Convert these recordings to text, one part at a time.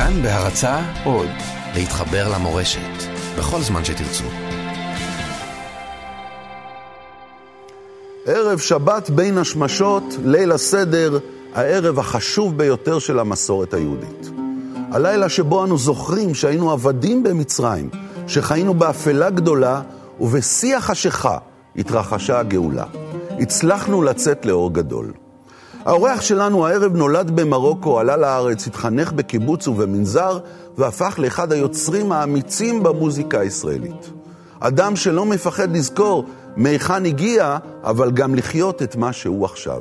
כאן בהרצה עוד, להתחבר למורשת, בכל זמן שתרצו. ערב שבת בין השמשות, ליל הסדר, הערב החשוב ביותר של המסורת היהודית. הלילה שבו אנו זוכרים שהיינו עבדים במצרים, שחיינו באפלה גדולה, ובשיא החשיכה התרחשה הגאולה. הצלחנו לצאת לאור גדול. האורח שלנו הערב נולד במרוקו, עלה לארץ, התחנך בקיבוץ ובמנזר, והפך לאחד היוצרים האמיצים במוזיקה הישראלית. אדם שלא מפחד לזכור מהיכן הגיע, אבל גם לחיות את מה שהוא עכשיו.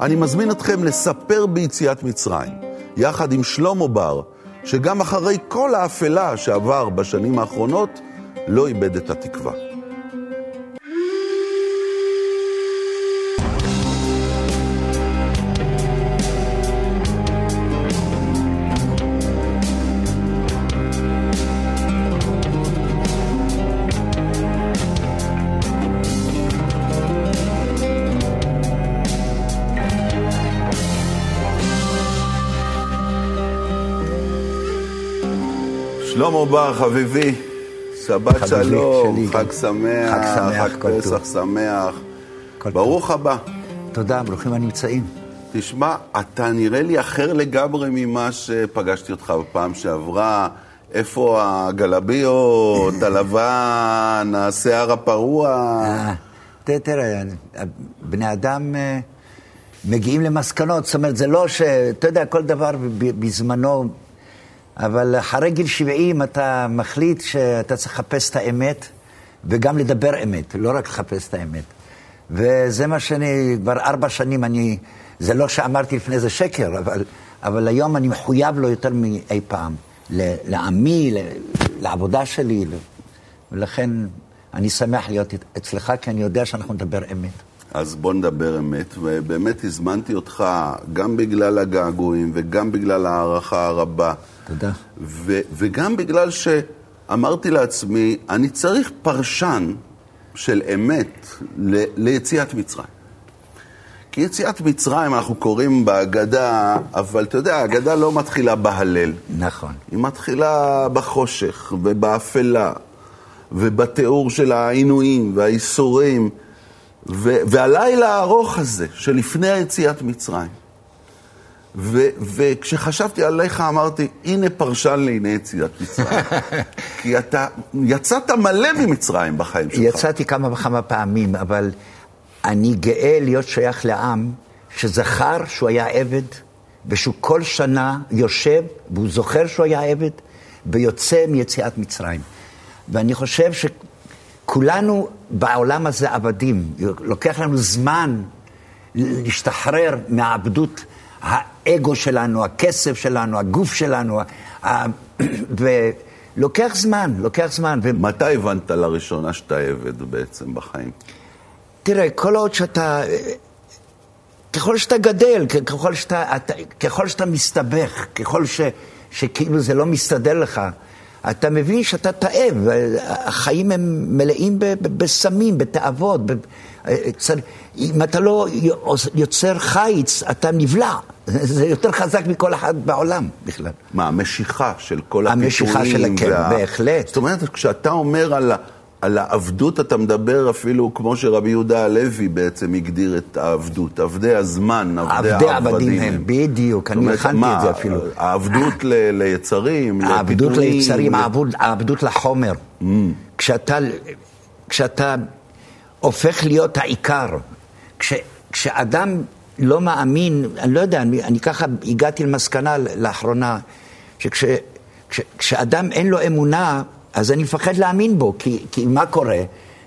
אני מזמין אתכם לספר ביציאת מצרים, יחד עם שלמה בר, שגם אחרי כל האפלה שעבר בשנים האחרונות, לא איבד את התקווה. שלמה בר, חביבי, שבת שלום, חג. שמח, חג פסח. שמח. ברוך הבא. תודה, ברוכים הנמצאים. תשמע, אתה נראה לי אחר לגמרי ממה שפגשתי אותך בפעם שעברה. איפה הגלביות, הלבן, השיער הפרוע? אה, תראה, בני אדם אה, מגיעים למסקנות, זאת אומרת, זה לא ש... אתה יודע, כל דבר בזמנו, אבל אחרי גיל 70 אתה מחליט שאתה צריך לחפש את האמת, וגם לדבר אמת, לא רק לחפש את האמת. וזה מה שאני, כבר ארבע שנים אני, זה לא שאמרתי לפני זה שקר, אבל, אבל היום אני מחויב לו יותר מאי פעם. לעמי, לעבודה שלי, ולכן אני שמח להיות אצלך, כי אני יודע שאנחנו נדבר אמת. אז בוא נדבר אמת, ובאמת הזמנתי אותך גם בגלל הגעגועים וגם בגלל ההערכה הרבה. תודה. ו- וגם בגלל שאמרתי לעצמי, אני צריך פרשן של אמת ל- ליציאת מצרים. כי יציאת מצרים אנחנו קוראים בהגדה, אבל אתה יודע, ההגדה לא מתחילה בהלל. נכון. היא מתחילה בחושך ובאפלה ובתיאור של העינויים והייסורים ו- והלילה הארוך הזה שלפני יציאת מצרים. ו- וכשחשבתי עליך אמרתי, הנה פרשן לעיני יציאת מצרים. כי אתה יצאת מלא ממצרים בחיים שלך. יצאתי כמה וכמה פעמים, אבל אני גאה להיות שייך לעם שזכר שהוא היה עבד, ושהוא כל שנה יושב, והוא זוכר שהוא היה עבד, ויוצא מיציאת מצרים. ואני חושב שכולנו בעולם הזה עבדים. לוקח לנו זמן להשתחרר מהעבדות האגו שלנו, הכסף שלנו, הגוף שלנו, ה- ולוקח זמן, לוקח זמן. ו- מתי הבנת לראשונה שאתה עבד בעצם בחיים? תראה, כל עוד שאתה... ככל שאתה גדל, ככל שאתה, אתה, ככל שאתה מסתבך, ככל ש, שכאילו זה לא מסתדר לך, אתה מבין שאתה תאב, החיים הם מלאים בסמים, בתאוות. אם אתה לא יוצר חיץ, אתה נבלע. זה יותר חזק מכל אחד בעולם בכלל. מה, המשיכה של כל המשיכה הפיתויים. של- כן, בהחלט. זאת אומרת, כשאתה אומר על. על העבדות, אתה מדבר אפילו כמו שרבי יהודה הלוי בעצם הגדיר את העבדות, עבדי הזמן, עבדי עבדי העבדים עבדים הם, בדיוק, אני הכנתי את זה אפילו. העבדות ל... ליצרים, העבדות לפיתויים, ליצרים, העבוד- העבדות לחומר. כשאתה, כשאתה הופך להיות העיקר, כש, כשאדם לא מאמין, אני לא יודע, אני, אני ככה הגעתי למסקנה לאחרונה, שכשאדם אין לו אמונה, אז אני מפחד להאמין בו, כי, כי מה קורה?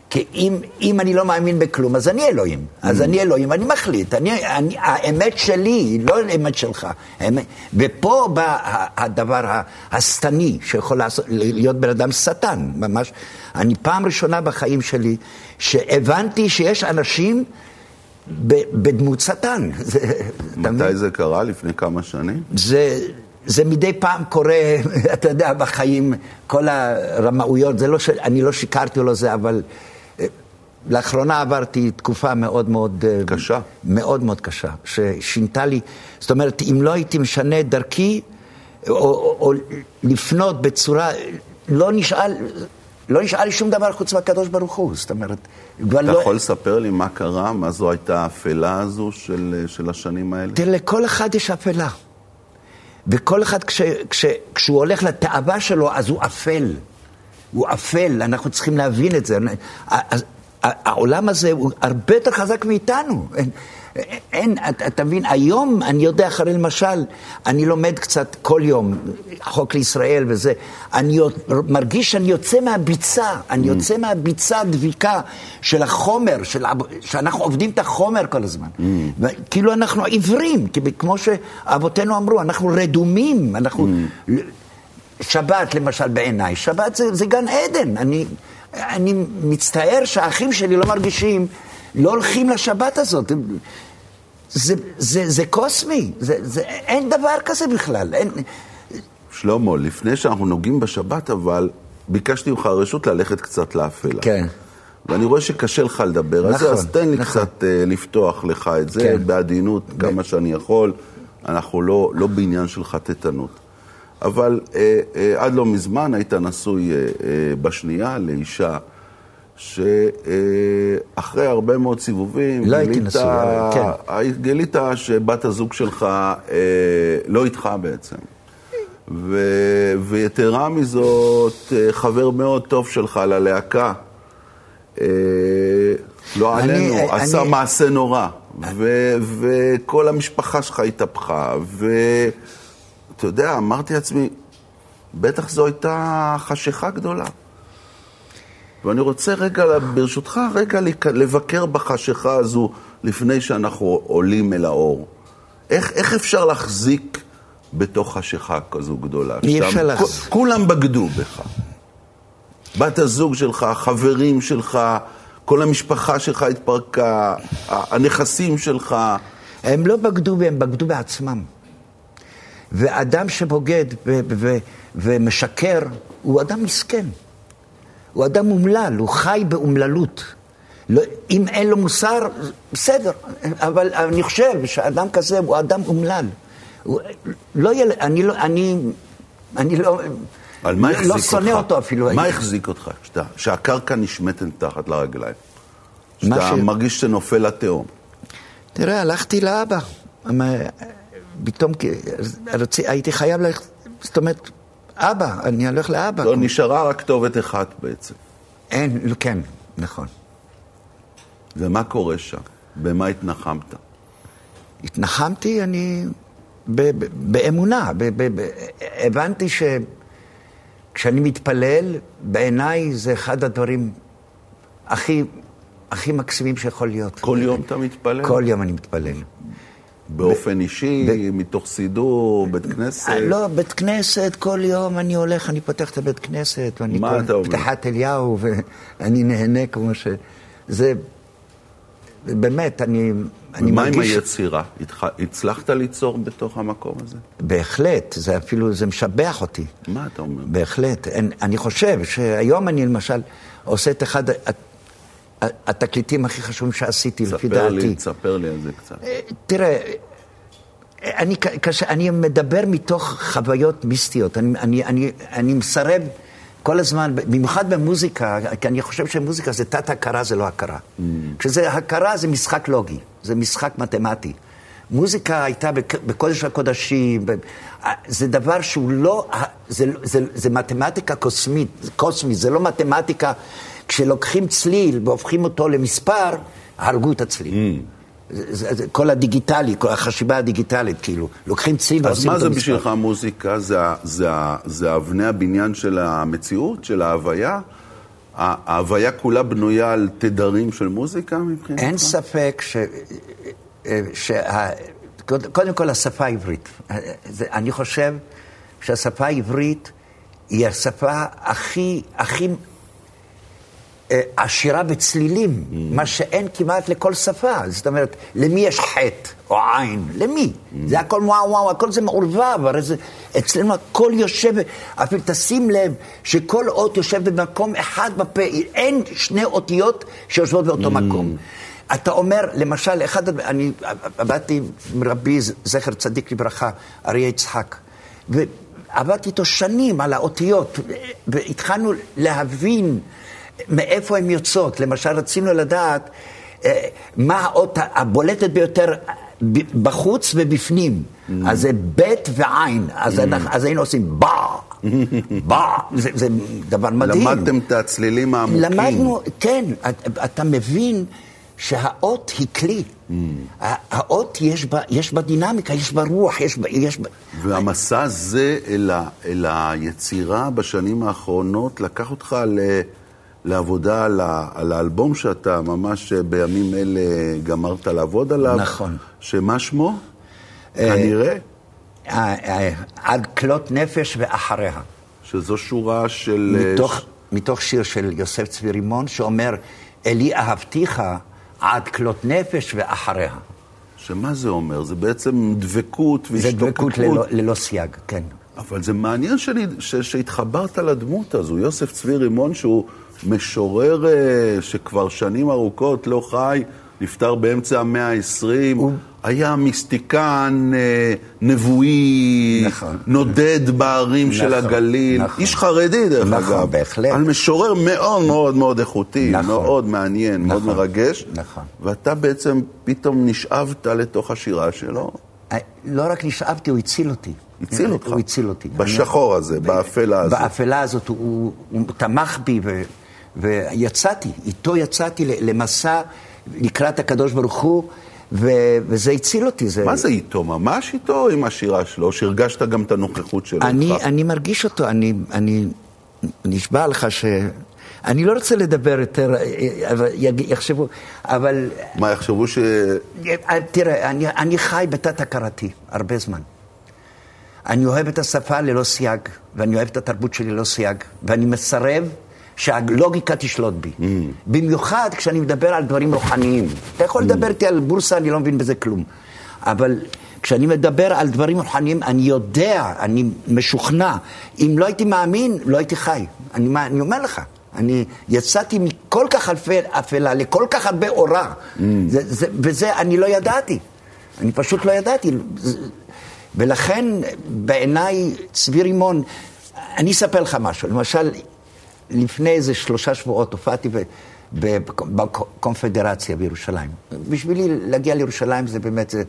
כי אם, אם אני לא מאמין בכלום, אז אני אלוהים. אז אני אלוהים, אני מחליט. אני, אני, האמת שלי היא לא האמת שלך. האמת, ופה בא הדבר השטני שיכול לעשות, להיות בן אדם שטן, ממש. אני פעם ראשונה בחיים שלי שהבנתי שיש אנשים בדמות שטן. מתי זה קרה? לפני כמה שנים? זה, זה מדי פעם קורה, אתה יודע, בחיים, כל הרמאויות, זה לא ש... אני לא שיקרתי לו זה, אבל אה, לאחרונה עברתי תקופה מאוד מאוד... אה, קשה. מאוד מאוד קשה, ששינתה לי, זאת אומרת, אם לא הייתי משנה את דרכי, או, או, או לפנות בצורה, לא נשאל, לא נשאל לי שום דבר חוץ מהקדוש ברוך הוא, זאת אומרת, אתה לא... יכול לספר לי מה קרה? מה זו הייתה האפלה הזו של, של השנים האלה? תראה, לכל אחד יש אפלה. וכל אחד, כש, כש, כשהוא הולך לתאווה שלו, אז הוא אפל. הוא אפל, אנחנו צריכים להבין את זה. העולם הזה הוא הרבה יותר חזק מאיתנו. אין, אתה, מבין, היום אני יודע, אחרי למשל, אני לומד קצת כל יום, חוק לישראל וזה, אני מרגיש שאני יוצא מהביצה, אני יוצא מהביצה הדביקה של החומר, של, שאנחנו עובדים את החומר כל הזמן. Mm. כאילו אנחנו עיוורים, כמו שאבותינו אמרו, אנחנו רדומים, אנחנו... Mm. שבת למשל בעיניי, שבת זה, זה גן עדן. אני, אני מצטער שהאחים שלי לא מרגישים, לא הולכים לשבת הזאת. זה, זה, זה קוסמי, זה, זה, אין דבר כזה בכלל. אין... שלמה, לפני שאנחנו נוגעים בשבת, אבל ביקשתי ממך רשות ללכת קצת לאפלה. כן. ואני רואה שקשה לך לדבר נכון, על זה, אז תן לי נכון. קצת uh, לפתוח לך את זה כן. בעדינות, כמה שאני יכול. אנחנו לא, לא בעניין של חטטנות. אבל אה, אה, עד לא מזמן היית נשוי אה, אה, בשנייה לאישה שאחרי הרבה מאוד סיבובים, לא הייתי נשוי, כן. גילית שבת הזוג שלך אה, לא איתך בעצם. ו... ויתרה מזאת, אה, חבר מאוד טוב שלך ללהקה, אה, לא אני, עלינו, אני, עשה אני... מעשה נורא, ו... וכל המשפחה שלך התהפכה, ו... אתה יודע, אמרתי לעצמי, בטח זו הייתה חשיכה גדולה. ואני רוצה רגע, ברשותך, רגע לבקר בחשיכה הזו לפני שאנחנו עולים אל האור. איך, איך אפשר להחזיק בתוך חשיכה כזו גדולה? אי אפשר להחזיק. כולם בגדו בך. בת הזוג שלך, החברים שלך, כל המשפחה שלך התפרקה, הנכסים שלך. הם לא בגדו בי, הם בגדו בעצמם. ואדם שבוגד ומשקר הוא אדם מסכן. הוא אדם אומלל, הוא חי באומללות. לא, אם אין לו מוסר, בסדר, אבל אני חושב שאדם כזה הוא אדם אומלל. הוא, לא יל... אני לא... אני, אני לא... על מה החזיק לא שונא אותו אפילו. מה החזיק אותך? שאתה, שהקרקע נשמטת תחת לרגליים. שאתה ש... מרגיש שאתה נופל לתהום. תראה, הלכתי לאבא. פתאום הייתי חייב ללכת, זאת אומרת, אבא, אני הולך לאבא. לא, נשארה רק כתובת אחת בעצם. אין, לא, כן, נכון. ומה קורה שם? במה התנחמת? התנחמתי, אני... ב, ב, באמונה. ב, הבנתי שכשאני מתפלל, בעיניי זה אחד הדברים הכי, הכי מקסימים שיכול להיות. כל יום אתה מתפלל? כל יום אני מתפלל. באופן אישי, ב... מתוך סידור, בית כנסת? אה, לא, בית כנסת, כל יום אני הולך, אני פותח את הבית כנסת, ואני מה אתה אומר? פתחת אליהו, ואני נהנה כמו ש... זה... באמת, אני, אני מרגיש... ומה עם היצירה? הצלחת ליצור בתוך המקום הזה? בהחלט, זה אפילו, זה משבח אותי. מה אתה אומר? בהחלט. אני, אני חושב שהיום אני למשל עושה את אחד... התקליטים הכי חשובים שעשיתי, לפי דעתי. לי, תספר לי על זה קצת. אה, תראה, אני, כאשר, אני מדבר מתוך חוויות מיסטיות. אני, אני, אני, אני מסרב כל הזמן, במיוחד במוזיקה, כי אני חושב שמוזיקה זה תת-הכרה, זה לא הכרה. Mm. כשזה הכרה זה משחק לוגי, זה משחק מתמטי. מוזיקה הייתה בקודש הקודשים, זה דבר שהוא לא, זה, זה, זה מתמטיקה קוסמית, קוסמית, זה לא מתמטיקה כשלוקחים צליל והופכים אותו למספר, הרגו את הצליל. Mm. זה, זה, כל הדיגיטלי, כל החשיבה הדיגיטלית, כאילו, לוקחים צליל ועושים אותו מספר. אז מה זה בשבילך מוזיקה? זה, זה, זה אבני הבניין של המציאות, של ההוויה? ההוויה כולה בנויה על תדרים של מוזיקה מבחינתך? אין ספק ש... שה... קודם כל, השפה העברית. אני חושב שהשפה העברית היא השפה הכי, הכי אה, עשירה בצלילים, mm. מה שאין כמעט לכל שפה. זאת אומרת, למי יש חטא או עין? למי? Mm. זה הכל וואו וואו, הכל זה מעורבב, הרי זה... אצלנו הכל יושב, אפילו תשים לב שכל אות יושב במקום אחד בפה, אין שני אותיות שיושבות באותו mm. מקום. אתה אומר, למשל, אחד, אני עבדתי עם רבי, זכר צדיק לברכה, אריה יצחק, ו, עבדתי איתו שנים על האותיות, והתחלנו להבין מאיפה הן יוצאות. למשל, רצינו לדעת אה, מה האות הבולטת ביותר ב- בחוץ ובפנים. אז זה ב' ועין, אז, אנחנו, אז היינו עושים בא, בא, זה, זה דבר מדהים. למדתם את הצלילים העמוקים. למדנו, כן, את- אתה מבין שהאות היא כלי. הא- האות יש בה, יש בה דינמיקה, יש בה רוח, יש בה... יש בה... והמסע הזה אל, ה, אל היצירה בשנים האחרונות לקח אותך ל, לעבודה על, ה, על האלבום שאתה ממש בימים אלה גמרת לעבוד עליו. נכון. שמה שמו? כנראה אה, אה, עד כלות נפש ואחריה. שזו שורה של... אה, מתוך, מתוך שיר של יוסף צבי רימון, שאומר, אלי אהבתיך עד כלות נפש ואחריה. שמה זה אומר? זה בעצם דבקות זה והשתוקקות. דבקות ללא, ללא סייג, כן. אבל זה מעניין שאני, ש, שהתחברת לדמות הזו. יוסף צבי רימון, שהוא משורר אה, שכבר שנים ארוכות לא חי, נפטר באמצע המאה ה-20, הוא... היה מיסטיקן אה, נבואי, נכון. נודד בערים של נכון, הגליל, נכון. איש חרדי דרך נכון, אגב. בהחלט. על משורר מאוד מאוד מאוד איכותי, נכון. מאוד מעניין, מאוד נכון, מרגש. נכון. ואתה בעצם פתאום נשאבת לתוך השירה שלו. אה, לא רק נשאבתי, הוא הציל אותי. הציל אותך. הוא הציל אותי. בשחור הזה, באפלה הזאת. באפלה הזאת, הוא, הוא תמך בי, ו, ויצאתי, איתו יצאתי למסע לקראת הקדוש ברוך הוא, ו, וזה הציל אותי. זה... מה זה איתו? ממש איתו עם השירה שלו? שהרגשת גם את הנוכחות שלו אני? אני מרגיש אותו, אני, אני נשבע לך ש... אני לא רוצה לדבר יותר, אבל יחשבו, אבל מה, יחשבו ש... אה, תראה, אני, אני חי בתת-הכרתי הרבה זמן. אני אוהב את השפה ללא סייג, ואני אוהב את התרבות שלי ללא סייג, ואני מסרב שהלוגיקה תשלוט בי. Mm. במיוחד כשאני מדבר על דברים רוחניים. אתה יכול לדבר איתי על בורסה, אני לא מבין בזה כלום. אבל כשאני מדבר על דברים רוחניים, אני יודע, אני משוכנע. אם לא הייתי מאמין, לא הייתי חי. אני, אני אומר לך. אני יצאתי מכל כך אלפי אפלה לכל כך הרבה אורה, mm. זה, זה, וזה אני לא ידעתי. אני פשוט לא ידעתי. ולכן בעיניי צבי רימון, אני אספר לך משהו, למשל, לפני איזה שלושה שבועות הופעתי ב- ב- בקונפדרציה בירושלים. בשבילי להגיע לירושלים זה באמת, זה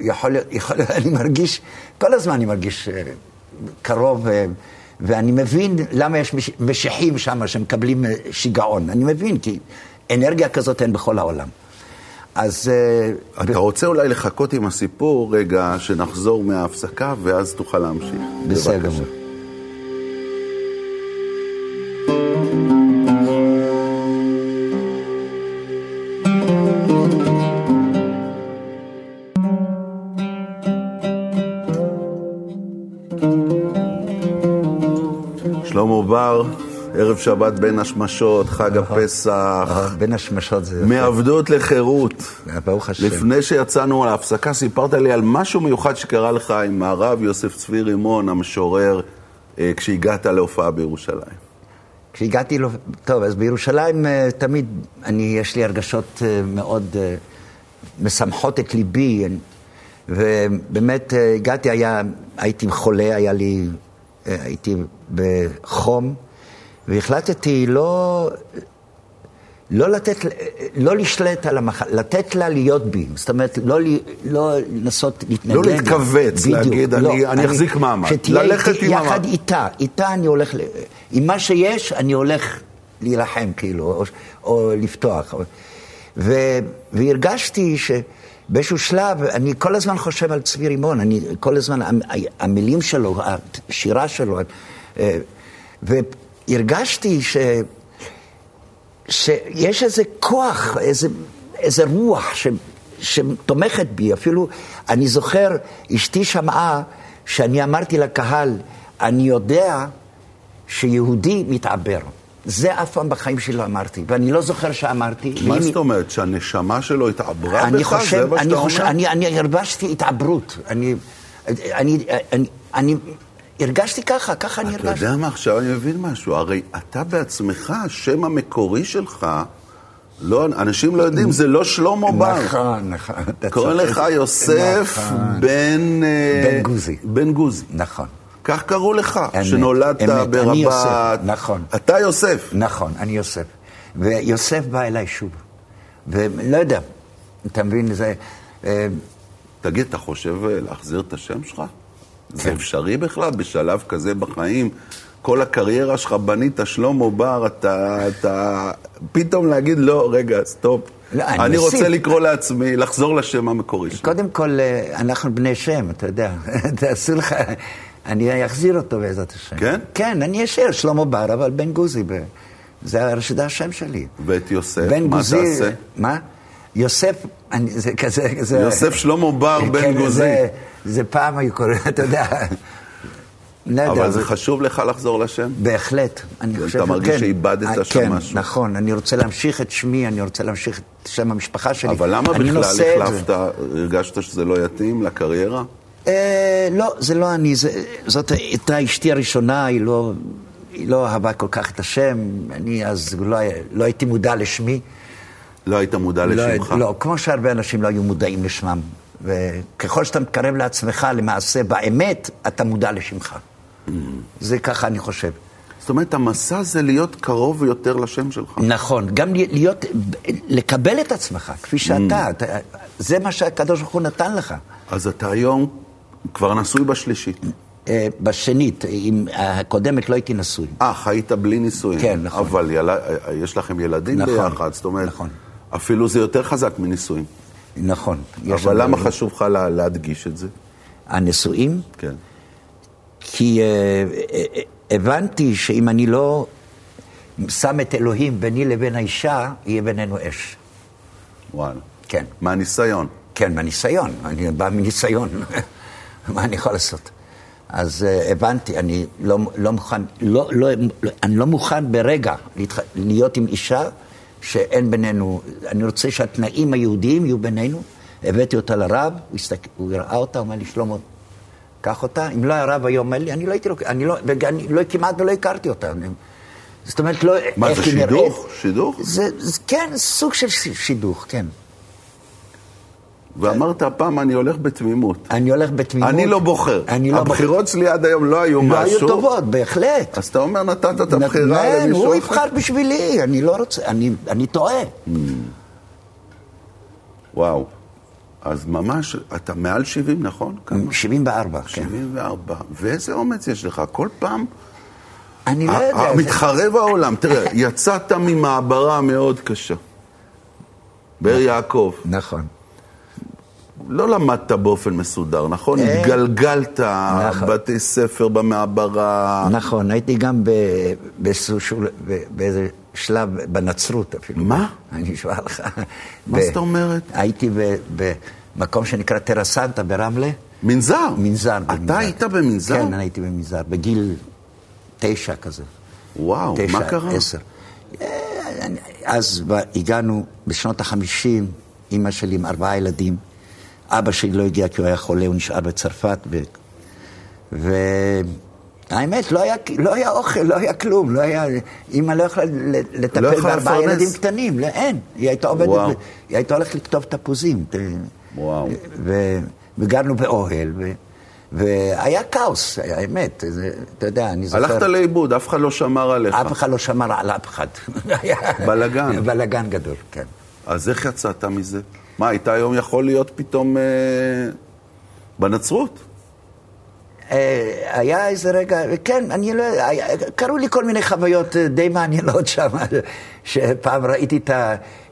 יכול להיות, אני מרגיש, כל הזמן אני מרגיש אה, קרוב, אה, ואני מבין למה יש מש- משיחים שם שמקבלים אה, שיגעון. אני מבין, כי אנרגיה כזאת אין בכל העולם. אז... אתה רוצה אולי לחכות עם הסיפור רגע, שנחזור מההפסקה, ואז תוכל להמשיך. בסדר. גמור. ערב שבת בין השמשות, חג הפסח, בין השמשות זה... מעבדות לחירות. ברוך השם. לפני שיצאנו על ההפסקה, סיפרת לי על משהו מיוחד שקרה לך עם הרב יוסף צבי רימון, המשורר, אה, כשהגעת להופעה בירושלים. כשהגעתי, טוב, אז בירושלים אה, תמיד אני, יש לי הרגשות אה, מאוד אה, משמחות את ליבי, ובאמת אה, הגעתי, היה, הייתי חולה, היה לי, אה, הייתי בחום, והחלטתי לא, לא לתת, לא לשלט על המחלה, לתת לה להיות בי. זאת אומרת, לא, לא לנסות להתנגד. לא לה. להתכווץ, בדיוק, להגיד, לא. אני- אני אחזיק מעמד. שתהיה ללכת איתי, עם יחד המעמד. איתה, איתה אני הולך, ל- עם מה שיש, אני הולך להילחם, כאילו, או, או לפתוח. ו, והרגשתי שבאיזשהו שלב, אני כל הזמן חושב על צבי רימון, אני כל הזמן, המ- המילים שלו, השירה שלו, אה, והרגשתי ש... שיש איזה כוח, איזה, איזה רוח ש, שתומכת בי. אפילו, אני זוכר, אשתי שמעה שאני אמרתי לקהל, אני יודע שיהודי מתעבר. זה אף פעם בחיים שלי לא אמרתי, ואני לא זוכר שאמרתי. מה זאת אומרת, שהנשמה שלו התעברה אני בך? חושב, זה מה אני שאתה אומר? אני, אני הרגשתי התעברות. אני, אני, אני, אני, הרגשתי ככה, ככה אני אתה הרגשתי. יודע מה, עכשיו אני מבין משהו. הרי אתה בעצמך, השם המקורי שלך, לא, אנשים לא יודעים, זה לא שלמה בר. נכון, נכון. אתה קוראים צודק. לך יוסף נכון. בן... אה, בן גוזי. בן גוזי. נכון. כך קראו לך, שנולדת ברבת. נכון. אתה יוסף. נכון, אני יוסף. ויוסף בא אליי שוב. ולא יודע, אתה מבין, זה... אה, תגיד, אתה חושב אה, להחזיר את השם שלך? זה כן. אפשרי בכלל בשלב כזה בחיים? כל הקריירה שלך בנית שלמה בר, אתה, אתה... פתאום להגיד, לא, רגע, סטופ. לא, אני אני. רוצה לקרוא לעצמי, לחזור לשם המקורי שלי. קודם כל, אה, אנחנו בני שם, אתה יודע. אסור לך... אני אחזיר אותו בעזרת השם. כן? כן, אני אשאר שלמה בר, אבל בן גוזי. ב- זה השם שלי. ואת יוסף, מה גוזי... תעשה? מה? יוסף, אני, זה כזה... זה, יוסף שלמה בר, בן כן, גוזי. זה, זה פעם היו קוראים, אתה יודע. לא יודע, אבל זה חשוב לך לחזור לשם? בהחלט, אני אתה חושב מרגיש כן. שאיבדת אה, שם כן, משהו. נכון, אני רוצה להמשיך את שמי, אני רוצה להמשיך את שם המשפחה שלי. אבל למה בכלל. החלפת, הרגשת שזה לא יתאים לקריירה? אה, לא, זה לא אני, זה, זאת הייתה אשתי הראשונה, היא לא, היא לא אהבה כל כך את השם, אני אז לא, לא הייתי מודע לשמי. לא היית מודע לא, לשמך? לא, כמו שהרבה אנשים לא היו מודעים לשמם. וככל שאתה מתקרב לעצמך, למעשה, באמת, אתה מודע לשמך. Mm. זה ככה אני חושב. זאת אומרת, המסע זה להיות קרוב יותר לשם שלך. נכון, גם להיות, לקבל את עצמך, כפי שאתה, אתה, זה מה שהקדוש ברוך הוא נתן לך. אז אתה היום כבר נשוי בשלישית. אה, בשנית, עם הקודמת לא הייתי נשוי. אה, חיית בלי נישואים. כן, נכון. אבל יל... יש לכם ילדים נכון, ביחד, זאת אומרת, נכון. אפילו זה יותר חזק מנישואים. נכון. אבל למה חשוב לך לה- להדגיש את זה? הנשואים? כן. כי אה, הבנתי שאם אני לא שם את אלוהים ביני לבין האישה, יהיה בינינו אש. וואלה. כן. מהניסיון. כן, מהניסיון, אני בא מניסיון, מה אני יכול לעשות? אז uh, הבנתי, אני לא, לא מוכן, לא, לא, אני לא מוכן ברגע. להיות עם אישה שאין בינינו, אני רוצה שהתנאים היהודיים יהיו בינינו. הבאתי אותה לרב, הוא, הסתק... הוא ראה אותה, הוא אמר לי, שלמה, קח אותה. אם לא היה רב היה אומר לי, אני לא הייתי לוקח, אני לא, ואני לא, כמעט ולא הכרתי אותה. אני... זאת אומרת, לא, מה, זה שידוך? נראית. שידוך? זה, זה, כן, סוג של שידוך, כן. ואמרת, הפעם אני הולך בתמימות. אני הולך בתמימות. אני לא בוחר. אני לא. הבחירות שלי עד היום לא היו לא משהו. היו טובות, בהחלט. אז אתה אומר, נתת את הבחירה כן, למישהו הוא אחר? יבחר בשבילי, אני לא רוצה, אני, אני טועה. וואו. אז ממש, אתה מעל 70, נכון? כמה? 74, כן. 74. ואיזה אומץ יש לך? כל פעם... אני לא יודע. מתחרב העולם. תראה, יצאת ממעברה מאוד קשה. באר יעקב. נכון. לא למדת באופן מסודר, נכון? אה, התגלגלת, נכון. בתי ספר במעברה. נכון, הייתי גם ב- ב- באיזה שלב בנצרות אפילו. מה? אני אשמע לך. מה זאת אומרת? הייתי במקום שנקרא טרסנטה ברמלה. מנזר. מנזר. אתה במנזר. היית במנזר? כן, אני הייתי במנזר, בגיל תשע כזה. וואו, תשע, מה קרה? עשר. אה, אז הגענו בשנות החמישים, אימא שלי עם ארבעה ילדים. אבא שלי לא הגיע כי הוא היה חולה, הוא נשאר בצרפת. ו... והאמת, לא היה, לא היה אוכל, לא היה כלום, לא היה... אימא לא יכלה לטפל לא בארבעה. ילדים קטנים, לא, אין. היא הייתה עובדת, וואו. היא הייתה הולכת לכתוב תפוזים. וואו. ו... וגרנו באוהל, ו... והיה כאוס, האמת, זה, אתה יודע, אני זוכר... הלכת לאיבוד, אף אחד לא שמר עליך. אף אחד לא שמר על אף אחד. בלגן. בלגן גדול, כן. אז איך יצאת מזה? מה, היית היום יכול להיות פתאום אה, בנצרות? אה, היה איזה רגע, כן, אני לא יודע, היה- קרו לי כל מיני חוויות אה, די מעניינות שם, שפעם ראיתי את,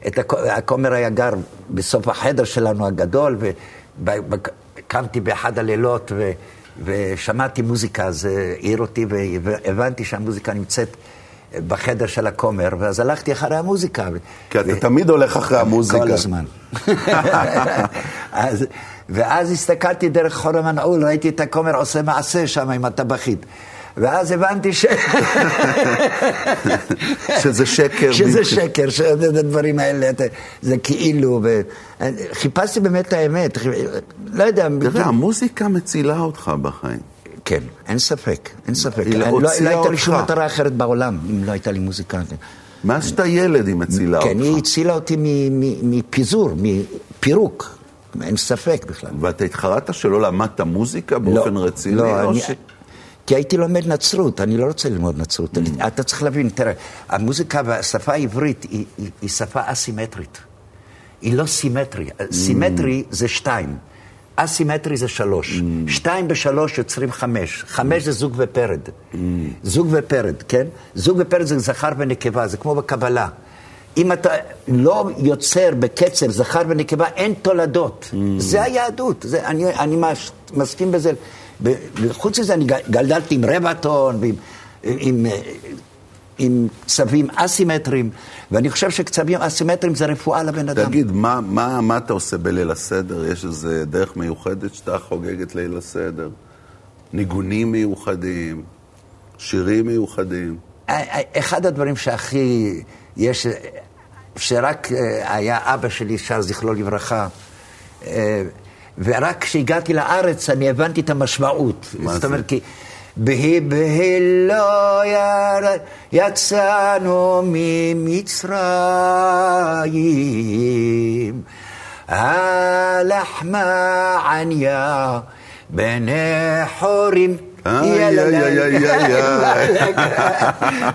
את הכ- הכומר היה גר בסוף החדר שלנו הגדול, וקמתי באחד הלילות ו, ושמעתי מוזיקה, אז אה, העיר אותי והבנתי שהמוזיקה נמצאת בחדר של הכומר, ואז הלכתי אחרי המוזיקה. כי אתה ו- תמיד הולך אחרי המוזיקה. כל הזמן. אז, ואז הסתכלתי דרך חור המנעול, ראיתי את הכומר עושה מעשה שם עם הטבחית. ואז הבנתי ש... שזה שקר. שזה שקר, שהדברים האלה, אתה- זה כאילו, ו... חיפשתי באמת את האמת, לא יודע, תראה, המוזיקה מצילה אותך בחיים. כן, אין ספק, אין ספק. היא לא, לא הוציאה הייתה לי שום אותך. מטרה אחרת בעולם, אם לא הייתה לי מוזיקה. מאז שאתה ילד היא מצילה כן, היא אותך. הצילה אותי מפיזור, מפירוק, אין ספק בכלל. ואתה התחרטת שלא למדת מוזיקה באופן רציני? לא, אני, כי הייתי לומד נצרות, אני לא רוצה ללמוד נצרות. Mm. אתה צריך להבין, תראה, המוזיקה והשפה העברית היא, היא, היא שפה אסימטרית. היא לא סימטרי. Mm. סימטרי זה שתיים. אסימטרי זה שלוש. Mm. שתיים בשלוש יוצרים חמש. חמש זה זוג ופרד. זוג ופרד, כן? זוג ופרד זה זכר ונקבה, זה כמו בקבלה. אם אתה לא יוצר בקצב זכר ונקבה, אין תולדות. זה היהדות. זה, אני, אני מש, מסכים בזה. חוץ מזה, אני גדלתי עם רבע-טון ועם עם, אה, עם צווים אסימטריים, ואני חושב שקצבים אסימטריים זה רפואה לבן אדם. תגיד, מה, מה, מה אתה עושה בליל הסדר? יש איזה דרך מיוחדת שאתה חוגג את ליל הסדר? ניגונים מיוחדים? שירים מיוחדים? אחד הדברים שהכי יש, שרק אה, היה אבא שלי שר זכרו לברכה, אה, ורק כשהגעתי לארץ אני הבנתי את המשמעות. מה זאת זה? אומרת, כי בהי לא ירד, יצאנו ממצרים, הלחמה עניה בני חורים.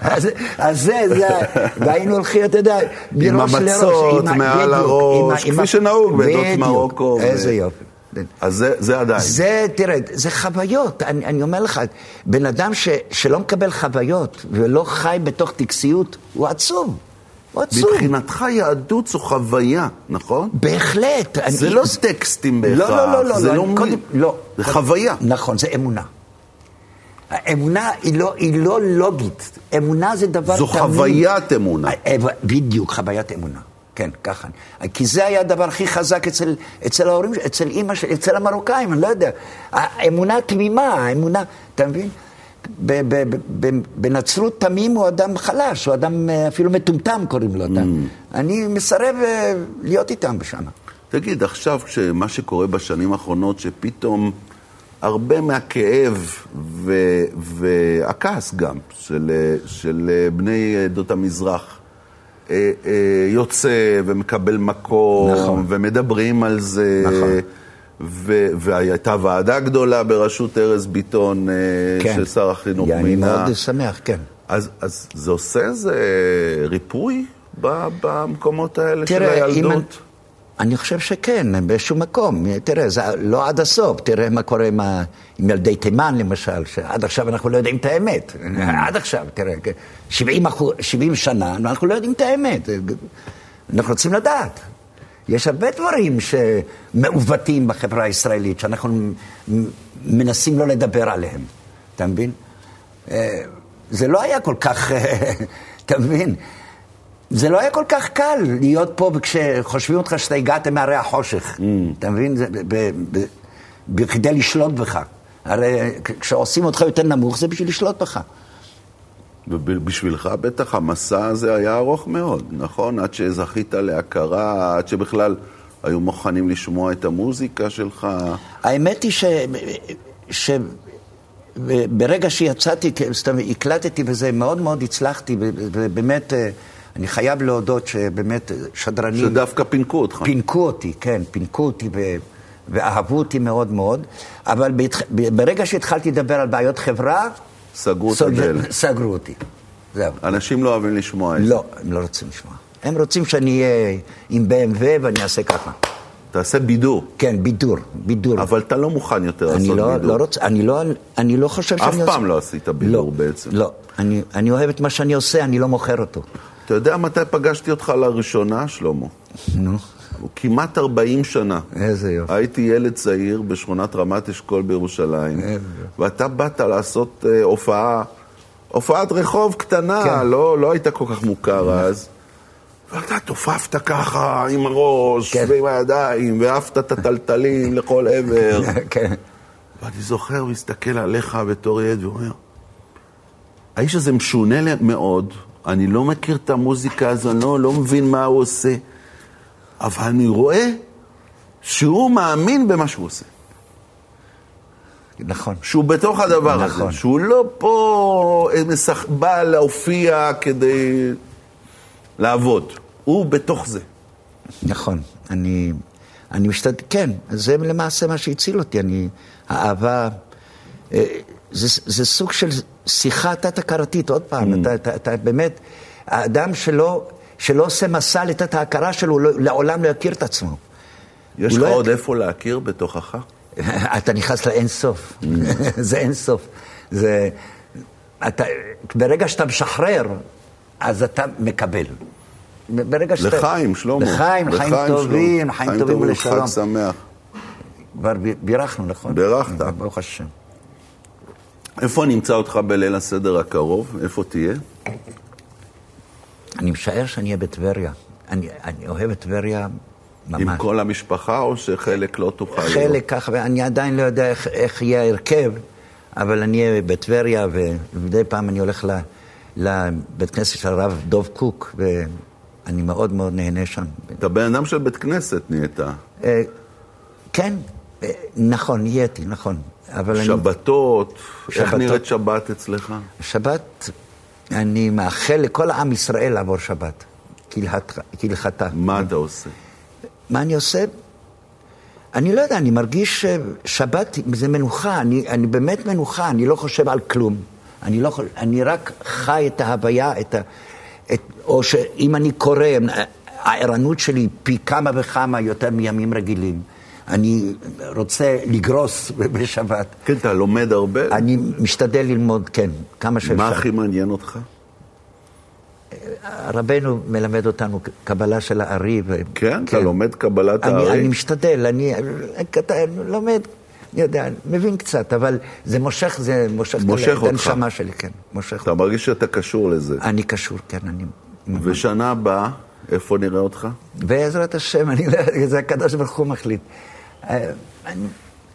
אז- זה, והיינו הולכים, אתה יודע, מראש לראש. המצות עם ה- מעל הראש, כפי שנהוג בעדות. מרוקו איזה יופי. אז זה, זה עדיין. זה, תראה, זה חוויות. אני, אני אומר לך, בן אדם ש, שלא מקבל חוויות ולא חי בתוך טקסיות, הוא עצוב. הוא עצוב. מבחינתך יהדות זו חוויה, נכון? בהחלט. זה אני- לא טקסטים בהכרח. לא, לא, לא, לא. זה לא, לא מי- קודם, לא. זה חוויה. נכון, זה אמונה. האמונה היא לא, היא לא לוגית. אמונה זה דבר זו חוויית אמונה. אה, בדיוק, חוויית אמונה. כן, ככה. כי זה היה הדבר הכי חזק אצל, אצל ההורים, אצל אימא, של- אצל המרוקאים, אני לא יודע. האמונה תמימה, האמונה, אתה מבין? בנצרות תמים הוא אדם חלש, הוא אדם אה, אפילו מטומטם קוראים לו. Mm. אני מסרב אה, להיות איתם שם. תגיד, עכשיו, כשמה שקורה בשנים האחרונות, שפתאום הרבה מהכאב ו- והכעס גם של, של בני עדות המזרח אה, אה, יוצא ומקבל מקום, נכון. ומדברים על זה. נכון. ו- והייתה ועדה גדולה בראשות ארז ביטון, אה, כן. של שר החינוך אני מינה. מאוד שמח, כן. אז, אז זה עושה איזה ריפוי במקומות האלה של תראה, אם... הילדות? אני חושב שכן, באיזשהו מקום. תראה, זה לא עד הסוף. תראה מה קורה עם, ה... עם ילדי תימן, למשל, שעד עכשיו אנחנו לא יודעים את האמת. עד עכשיו, תראה, 70, אחוז, 70 שנה, אנחנו לא יודעים את האמת. אנחנו רוצים לדעת. יש הרבה דברים שמעוותים בחברה הישראלית, שאנחנו מנסים לא לדבר עליהם. אתה מבין? אה, זה לא היה כל כך, אתה מבין? זה לא היה כל כך קל להיות פה כשחושבים אותך שאתה הגעת מהרי החושך. אתה מבין? זה ב- ב- ב- בכדי לשלוט בך. הרי כשעושים אותך יותר נמוך זה בשביל לשלוט בך. ובשבילך בטח המסע הזה היה ארוך מאוד, נכון? עד שזכית להכרה, עד שבכלל היו מוכנים לשמוע את המוזיקה שלך. האמת היא ש... ש... ברגע שיצאתי, זאת אומרת, הקלטתי וזה, מאוד מאוד הצלחתי, ובאמת, אה, אני חייב להודות שבאמת שדרנים... שדווקא פינקו אותך. פינקו אותי, כן, פינקו אותי ו... ואהבו אותי מאוד מאוד, אבל בהתח... ברגע שהתחלתי לדבר על בעיות חברה, סגרו את סוג- הדלת. סגרו אותי. זהו. אנשים לא אוהבים לשמוע את זה. לא, הם לא רוצים לשמוע. הם רוצים שאני אהיה עם BMW ואני אעשה ככה. תעשה בידור, כן, בידור, בידור. אבל אתה לא מוכן יותר לעשות לא, בידור. לא רוצה, אני לא, אני לא חושב שאני אף עושה... פעם לא עשית בידור לא, בעצם. לא, אני, אני אוהב את מה שאני עושה, אני לא מוכר אותו. אתה יודע מתי פגשתי אותך לראשונה, שלמה? נו, כמעט 40 שנה. איזה יופי. הייתי ילד צעיר בשכונת רמת אשכול בירושלים, ואתה באת לעשות אה, הופעה, הופעת רחוב קטנה, כן. לא, לא היית כל כך מוכר אז. ואתה תופפת ככה עם הראש כן. ועם הידיים, ועפת את הטלטלים לכל עבר. כן. ואני זוכר, מסתכל עליך בתור ילד ואומר, האיש הזה משונה מאוד, אני לא מכיר את המוזיקה הזו, אני לא, לא מבין מה הוא עושה, אבל אני רואה שהוא מאמין במה שהוא עושה. נכון. שהוא בתוך הדבר נכון. הזה, שהוא לא פה אה, משח... בא להופיע כדי לעבוד, הוא בתוך זה. נכון, אני, אני משתדל, כן, זה למעשה מה שהציל אותי, אני, האהבה, אה, זה, זה סוג של שיחה תת-הכרתית, עוד פעם, mm. אתה, אתה, אתה באמת, האדם שלא, שלא עושה מסע לתת ההכרה שלו, לא, לעולם לא יכיר את עצמו. יש לך לא עוד יכ- איפה להכיר בתוכך? אתה נכנס לאין סוף, זה אין סוף. זה, אתה, ברגע שאתה משחרר, אז אתה מקבל. ברגע שאתה... לחיים, שלמה. לחיים, לחיים טובים. חיים טובים ולשלום. חג שמח. כבר בירכנו, נכון? בירכת. ברוך השם. איפה נמצא אותך בליל הסדר הקרוב? איפה תהיה? אני משער שאני אהיה בטבריה. אני, אני אוהב את טבריה ממש. עם כל המשפחה, או שחלק לא תוכל להיות? חלק ככה, ואני עדיין לא יודע איך, איך יהיה ההרכב, אבל אני אהיה בטבריה, ומדי פעם אני הולך ל, לבית כנסת של הרב דוב קוק, ואני מאוד מאוד נהנה שם. אתה בן אדם של בית כנסת נהיית. אה, כן, אה, נכון, נהייתי, נכון. אבל אני... שבתות, איך שבתות. נראית שבת אצלך? שבת, אני מאחל לכל עם ישראל לעבור שבת, כהלכת- כהלכתה. מה אתה עושה? מה אני עושה? אני לא יודע, אני מרגיש ששבת זה מנוחה, אני, אני באמת מנוחה, אני לא חושב על כלום. אני, לא, אני רק חי את ההוויה, את ה, את, או שאם אני קורא, הערנות שלי פי כמה וכמה יותר מימים רגילים. אני רוצה לגרוס בשבת. כן, אתה לומד הרבה? אני משתדל ללמוד, כן, כמה שאפשר. מה הכי מעניין אותך? רבנו מלמד אותנו קבלה של הארי. ו... כן? אתה לומד קבלת אני, הארי? אני משתדל, אני, אתה לומד, אני יודע, מבין קצת, אבל זה מושך, זה מושך, מושך את. הנשמה שלי, כן, מושך. אתה מרגיש שאתה קשור לזה. אני קשור, כן, אני... ושנה הבאה, איפה נראה אותך? בעזרת השם, אני לא זה הקדוש ברוך הוא מחליט. אה, אני,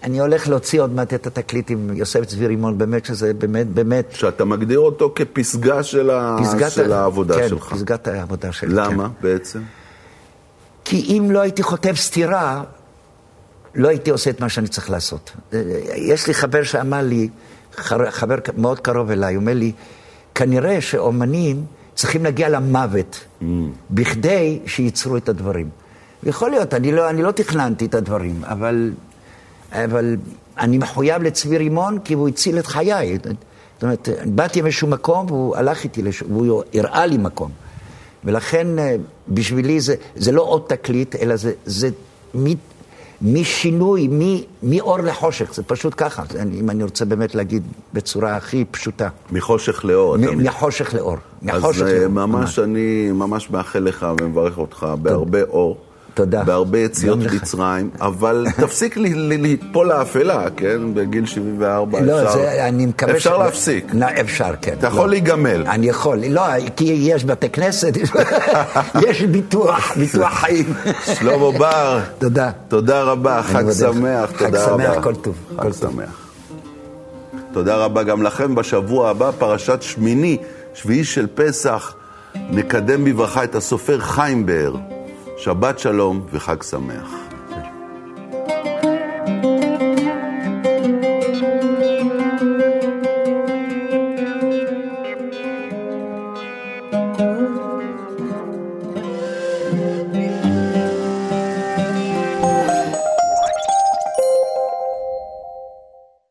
אני הולך להוציא עוד מעט את התקליט עם יוסף צבי רימון, באמת שזה באמת, באמת... שאתה מגדיר אותו כפסגה של, ה... פסגת של ה- העבודה כן, שלך. פסגת העבודה שלי, למה כן. בעצם? כי אם לא הייתי חוטב סטירה, לא הייתי עושה את מה שאני צריך לעשות. יש לי חבר שאמר לי, חבר, מאוד קרוב אליי, אומר לי, כנראה שאומנים צריכים להגיע למוות Mm. בכדי שייצרו את הדברים. יכול להיות, אני לא, אני לא תכננתי את הדברים, אבל, אבל אני מחויב לצבי רימון כי הוא הציל את חיי. זאת אומרת, באתי מאיזשהו מקום והוא הלך איתי, לש... והוא הראה לי מקום. ולכן אה, בשבילי זה, זה לא עוד תקליט, אלא זה, זה משינוי, מאור לחושך, זה פשוט ככה, זה, אם אני רוצה באמת להגיד בצורה הכי פשוטה. מחושך לאור. אתה מ- מחושך לאור. אז מחושך אה, לאור, ממש אני ממש מאחל לך ומברך אותך בהרבה אור. תודה. בהרבה יציאות. מצרים, אבל תפסיק לי- לי- ליפול לאפלה, כן? בגיל 74 לא, אפשר... זה, אני מקווה אפשר להפסיק. לא, אפשר, כן. אתה יכול לא. להיגמל. אני יכול, לא, כי יש בתי כנסת, יש ביטוח, ביטוח חיים. שלמה בר. תודה. תודה רבה, חג. שמח, חג תודה רבה. שמח, כל טוב, חג. שמח. תודה רבה גם לכם. בשבוע הבא, פרשת שמיני, שביעי של פסח, נקדם בברכה את הסופר חיים באר. שבת שלום וחג שמח.